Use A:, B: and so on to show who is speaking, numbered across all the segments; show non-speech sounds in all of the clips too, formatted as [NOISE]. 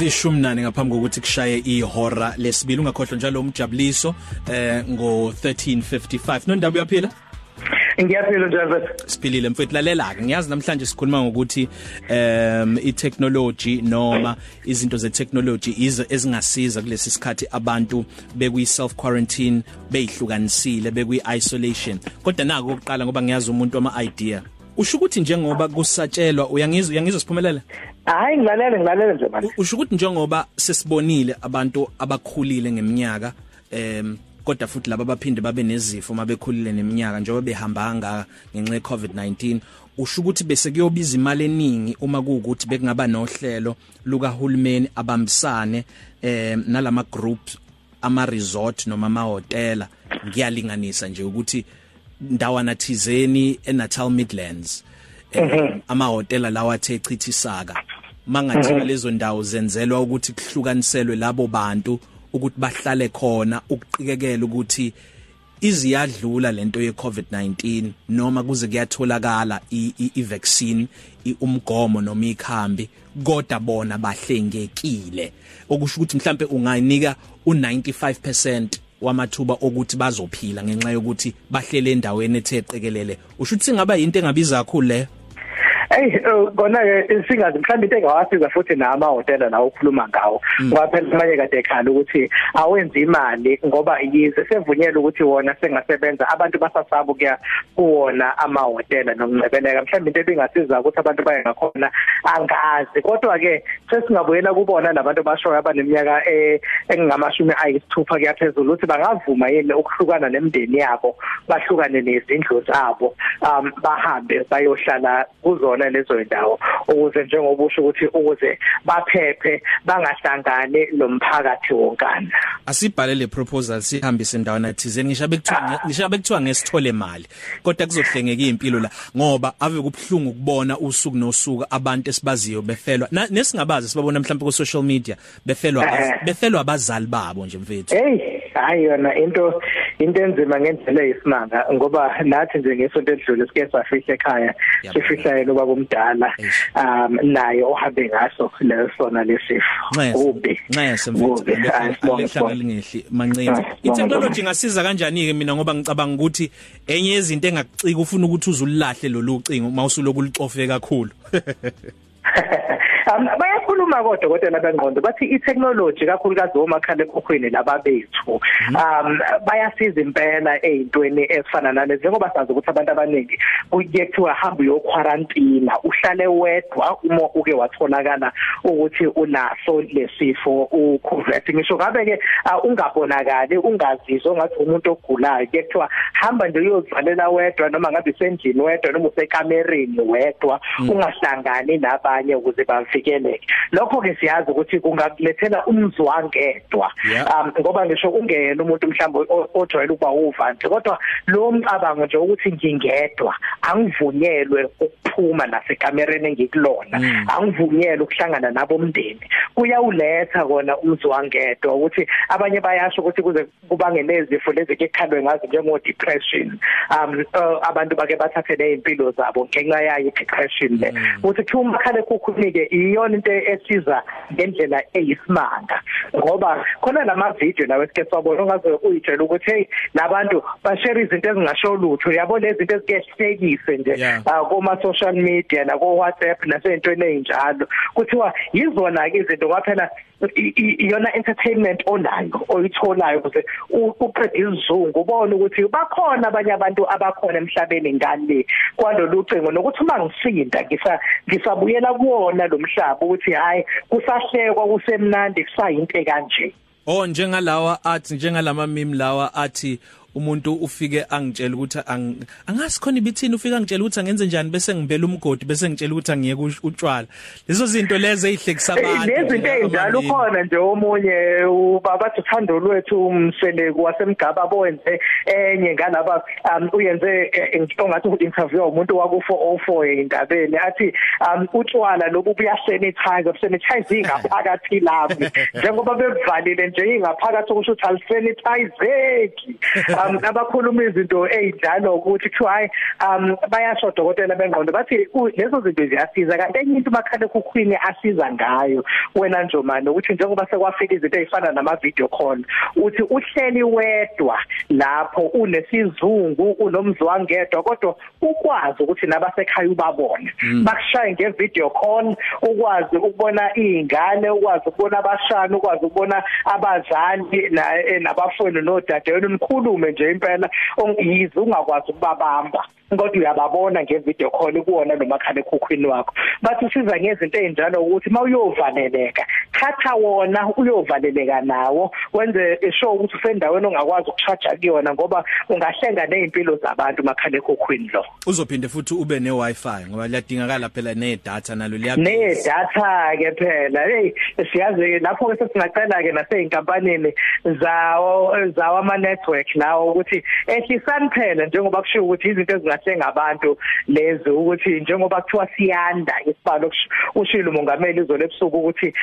A: zishumi nane ngaphambi kokuthi kushaye ihora lesibili ungakhohlwa njalo umjabuliso eh ngo 1355 nondaba uyaphila?
B: Ngiyaphila njalo
A: Siphilile mfethu. Lalela ke ngiyazi namhlanje sikhuluma ngokuthi um i-technology noma izinto ze-technology izo ezingasiza kulesi sikhathi abantu bekwi self quarantine beyihlukanisile bekwi isolation kodwa nako ukuqala ngoba ngiyazi umuntu ama idea usho ukuthi njengoba kusatshelwa uyangizwa uyangizwa siphumelele
B: hayi ngilalele ngilalele nje manje.
A: Usho ukuthi njengoba sesibonile abantu abakhulile ngeminyaka em kodwa futhi laba baphinde babe nezifo mabekhulile neminyaka njengoba behambanga ngenxa ye COVID-19 usho ukuthi bese kuyobiza imali eningi uma kuukuthi bekungaba nohlelo lukahulumeni abambisane eh nalama groups ama resort noma ama hotela ngiyalinganisa nje ukuthi ndawana thizeni eNatal Midlands eh, ama hotela lawa athe chithisaka mangathiwa lezo ndawo zenzelwa ukuthi kuhlukaniselwe labo bantu ukuthi bahlale khona ukuqikekela ukuthi iziyadlula lento ye COVID-19 noma kuze kuyatholakala i-vaccine umgomo noma ikhambi kodwa bona bahlengekile. Okusho ukuthi mhlambe ungayinika u95% wamathuba okuthi bazophila ngenxa yokuthi bahlele endaweni ethe qekelele usho ukuthi singaba into engabiza kakhulu leyo
B: Hey kona ke singazi mhlawumbe into engawasiza futhi nama hotela la ukhuluma ngawo. Ngoba phela manje kade ekhala ukuthi awenzi imali ngoba yize sevunyelwe ukuthi wona sengasebenza. Abantu basasaba kuya kuwona ama hotela nomncebeleka mhlawumbe into ebingasiza ukuthi abantu baye ngakhona angazi. Kodwa ke sesingabuyela kubona labantu bashoyo abaneminyaka engamashumi ayisithupha kuyaphezulu ukuthi bangavuma yini ukuhlukana nemndeni yabo bahlukane nezindlu zabo um bahambe bayohlala kuzona khona lezo ndawo. Ukuze njengoba usho ukuthi ukuze baphephe bangahlangane nomphakathi wonkana.
A: Asibhale le proposal sihambise indawana thizeni. Ngisho bekuthiwa ngisho bekuthiwa ngesithole imali kodwa kuzohlengeka impilo la ngoba ave kubhlungu ukubona usuku nosuku abantu esibaziyo befelwa. Nesingabazi sibabona mhlawumbe ku social media befelwa befelwa abazali babo nje mfethu.
B: Hey hayi yona into into enzima ngendlela eyisimanga ngoba nathi nje ngesonto edlule sike safihla ekhaya sifihla yena ubaba omdala um naye ohambe ngaso lesona lesifo
A: ubi nxa semfethu ngehli mancinci itechnology ngasiza kanjani ke mina ngoba ngicabanga ukuthi enye yezinto engacika ufuna ukuthi uzulahle lolu ucingo mawusuloku licofe kakhulu? [LAUGHS]
B: um bayakhuluma kodokotela bengqondo bathi i-technology kakhulukazi omakhala ekhokhweni laba bethu um bayasiza impela ezintweni ezifana nalezi. Njengoba sazi ukuthi abantu abaningi kuye kuthiwa hamba uyo quarantine uhlale wedwa uma uke watholakala ukuthi unaso lesifo uCovid ngisho ngabe ke ungabonakali ungazizwa ngathi umuntu ogulayo kuthiwa hamba nje uyozivalela wedwa noma ngabe isendlini wedwa noma usekamereni wedwa ungahlangani nabanye ukuze bavikeleke lokho ke siyazi ukuthi kungakulethela umzwangedwa um ngoba ngisho ungena umuntu mhlawumbe ojwayele ukuba uvandle kodwa lo mcabango nje ukuthi ngingedwa angivunyelwe ukuphuma nasekamereni engikulona angivunyelwe ukuhlangana nabo umndeni kuyawuletha kona umzwangedwa ukuthi abanye bayasho ukuthi kuze kubange nezifo lezi ke khandwe ngazo njengo depression um abantu bake bathathe nezimpilo zabo ngenxa yayo depression le ukuthi kuthiwa umakhala ekhukhunike iyona into esiza ngendlela eyisimanga. Ngoba khona lama video lawo esike swabona ongaze uyitshela ukuthi hey labantu bashare izinto ezingasho lutho. Yabo lezi zinto ezikehlekise nje kuma social media na ko WhatsApp nasentweni ezinjalo kuthiwa yizona ke izinto kwaphela iyona entertainment onayo oyitholayo ukuze uqede izizungu ubone ukuthi bakhona abanye abantu abakhona emhlabeni ngale kwalolu cingo nokuthi uma ngisinda ngisa ngisabuyela kuwona lo mhlaba ukuthi hayi kusahlekwa kusemnandi kusayinte kanje
A: Oh njengalawa athi njengalama meme lawa athi umuntu ufike angitshela ukuthi angazi khona ibithini ufika angitshela ukuthi angenze njani bese ngibela umgodi bese ngitshela ukuthi angiyeke utshwala. Lezo zinto lezo ezihlekisa abantu
B: lezi zinto ezinjalo ukhona nje omunye ubaba uthando lwethu umseleku wasemgaba bowenze enye ngalaba uyenze ongathi u-interview umuntu waku404 indabeni athi utshwala lobu buyasanitize sanitize ingaphakathi lami [LAUGHS] njengoba bevalile nje ingaphakathi okusho ukuthi alisanitizeki. [LAUGHS] um abakhuluma izinto ezinjalo ukuthi kuthiwa hayi um bayasho dokotela bengqondo bathi lezo zinto ziyasiza kanti enye into makhala ekhukhwini asiza ngayo wena Njomani ukuthi njengoba sekwafika izinto ezifana nama video call uthi uhleli wedwa lapho unesizungu unomzwangedwa kodwa ukwazi ukuthi nabasekhaya ubabone mm. bakushaye nge video call ukwazi ukubona izingane ukwazi ukubona abashana ukwazi ukubona abazali nabafowenu nodadewenu nikhulume nje impela yize ungakwazi ukubabamba. Kodwa uyababona ngevideo call kuwona nomakhala ekhukhwini wakho. Bathi siza ngezinto ezinjalo ukuthi mawuyovaleleka thatha wona uyovaleleka nawo wenze show ukuthi usendaweni ongakwazi ukucharge kuyona ngoba ungahlenga nezimpilo zabantu makhala ekhukhwini lo.
A: Uzophinde futhi ube ne wifi ngoba liyadingakala phela ne data nalo liya
B: ne data ke phela hey siyazi lapho ke sesingacela ke naseyinkampanini zawo zawo ama network lawo ukuthi ehlisani phela njengoba kushiwo ukuthi izinto ezingahle ngabantu lezi ukuthi njengoba kuthiwa siyanda isibalo ushilo umongameli izolo ebusuku ukuthi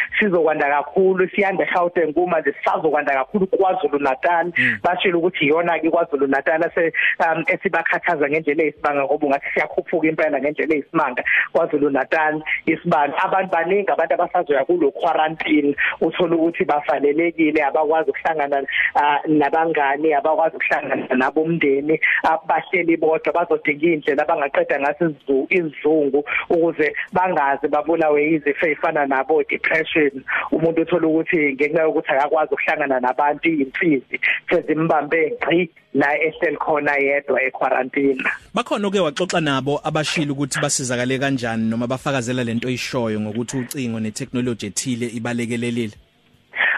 B: sizokwanda kakhulu siyanda eGauteng kuma nje sisazokwanda kakhulu kwaZulu Natal hmm. bashilo ukuthi iyona ke kwaZulu Natal ase um, esibakhathaza ngendlela eyisibanga ngoba ungathi siyakhuphuka impela ngendlela eyisimanga. kwaZulu Natal isibalo abantu baningi abantu abasazoya kulo quarantine uthola ukuthi bavalelekile abakwazi ukuhlangana uh, nabangani abakwazi ukuhlangana nabomndeni abahleli bodwa bazodinga indlela abangaqeda ngaso izizungu ukuze bangaze babulawe izifo ezifana nabo depression umuntu uthola ukuthi ngenxa yokuthi akakwazi ukuhlangana nabantu imfizi sezimbambe ngqi la ehleli khona yedwa equarantine.
A: Bakhona ke waxoxa nabo abashila ukuthi basizakale kanjani noma bafakazela lento oyishoyo ngokuthi ucingo netechnology ethile ibalekelelile.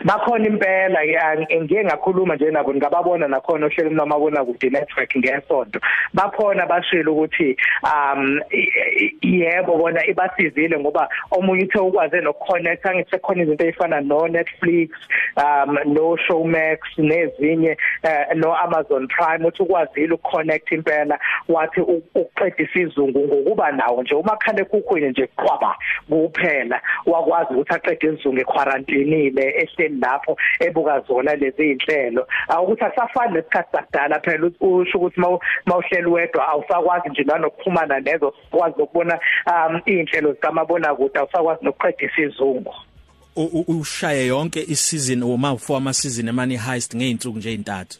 B: Bakhona impela ngiye ngakhuluma nje nabo ngababona nakhona ohlelo nomabona kude network ngesonto. Bakhona bashilo ukuthi um yebo bona ibasizile ngoba omunye uthe ukwaze nokuconnect angithi khona izinto ezifana no Netflix um no Showmax nezinye uh, no Amazon Prime uthi ukwazile ukuconnect impela. Wathi uqeda isizungu ngokuba nawo nje umakhale kukhwini nje qwaba kuphela. Wakwazi ukuthi aqede isizungu equarantine ehle ekuseni lapho ebuka zona lezi inhlelo ukuthi asafani lesikhathi sakudala phela usho ukuthi mawuhleli wedwa awusakwazi nje nanokuxhumana nezo kwazi ukubona um inhlelo zikamabona kude awusakwazi nokuqeda isizungu
A: ushaye yonke isizini uma ufo ama season emani heist ngeinsuku nje ezintathu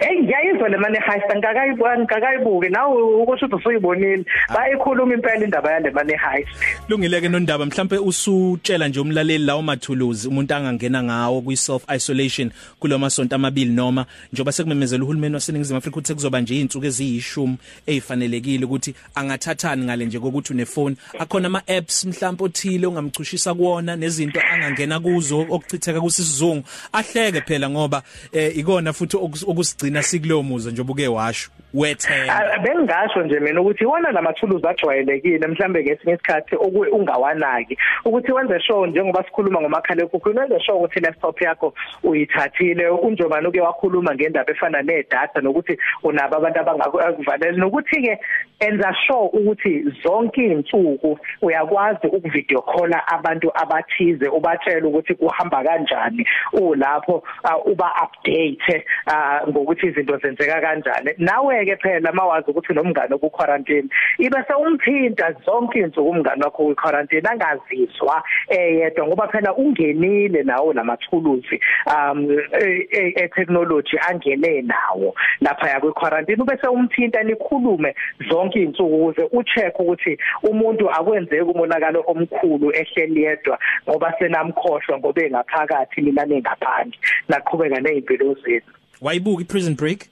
B: hey ngiyayizwa le money heist ngakayibona ngakayibuke nawe ukusho ukuthi usuyibonile. Bayikhuluma impela indaba yale money heist.
A: Lungileke nondaba mhlambe usutshela nje umlaleli lawo mathuluzi umuntu angangena ngawo kwi self isolation kuloma sonto amabili noma njoba sekumemezela uhulumeni waseningizimu Afrika ukuthi kuzoba nje izinsuku eziyishumi ezifanelekile ukuthi angathathani ngale nje kokuthi unefone akhona ama apps mhlambe othile ongamchushisa kuona nezinto angangena kuzo okuchitheka kusizungu ahleke phela ngoba eh, ikona futhi okusigcina sikulowo muzo njengoba uke washo. Wethenga
B: bengasho nje mina ukuthi iwona lamathuluzi ajwayelekile mhlambe ngesinye isikhathi ungawanaki. Ukuthi wenze show njengoba sikhuluma ngomakhala ekhukhwini wenze show ukuthi laptop yakho uyithathile unjobani uke wakhuluma ngendaba efana nedata nokuthi unabo abantu abangakuvaleli nokuthi ke enza show ukuthi zonke izinsuku uyakwazi ukuvideo call abantu abathize ubatshela ukuthi kuhamba kanjani ulapho uh, uba update uh, ngokuthi izinto zenzeka kanjani. Nawe ke phela mawazi ukuthi nomngane oku quarantine ibe sewumthinta zonke izinsuku umngane wakho ku quarantine angazizwa eyedwa ngoba phela ungenile nawo namathuluzi um e, e, e technology angene nawo lapha ya ku quarantine ube sewumthinta nikhulume zonke izinsuku ukuze ucheck ukuthi umuntu akwenzeki umonakalo omkhulu ehleli yedwa ngoba senamkhohlwa ngoba engaphakathi mina nengaphandle naqhubeka nezimpilo zenu
A: wayibuka iprison break?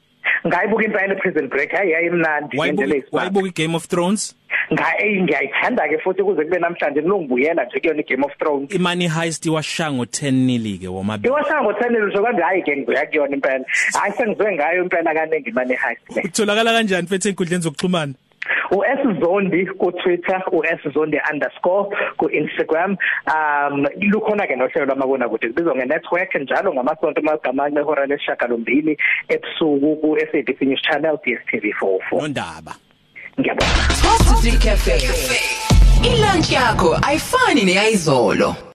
B: Ngayibuka impela iprison break hayi yayimnandi
A: ngendlela isibaba wayibuka iGame of Thrones?
B: Ngayi ngiyayithanda ke futhi kuze kube namhlanje ngilongibuyela nje kuyona iGame of Thrones.
A: iMoney Heist iwashaya ngo10 nili ke womabili.
B: Iwashaya ngo10 nili so kanje hayi ke ngibuya kuyona impela. Hayi sengizwe ngayo impela kaningi iMoney Heist
A: utholakala kanjani fethu enkundleni zokuxhumana?
B: uSzondi ku Twitter uSzondi_ ku Instagram um lukhona ke nohlelo lwamabona kude kubizwa ngenetwork njalo ngamasonto amagamanye ehora lesishagalombili ebusuku ku SABC News Channel DStv 44
A: nondaba.
B: Ngiyabonga.
C: Positive Cafe. Ilunch yakho ayifani neyizolo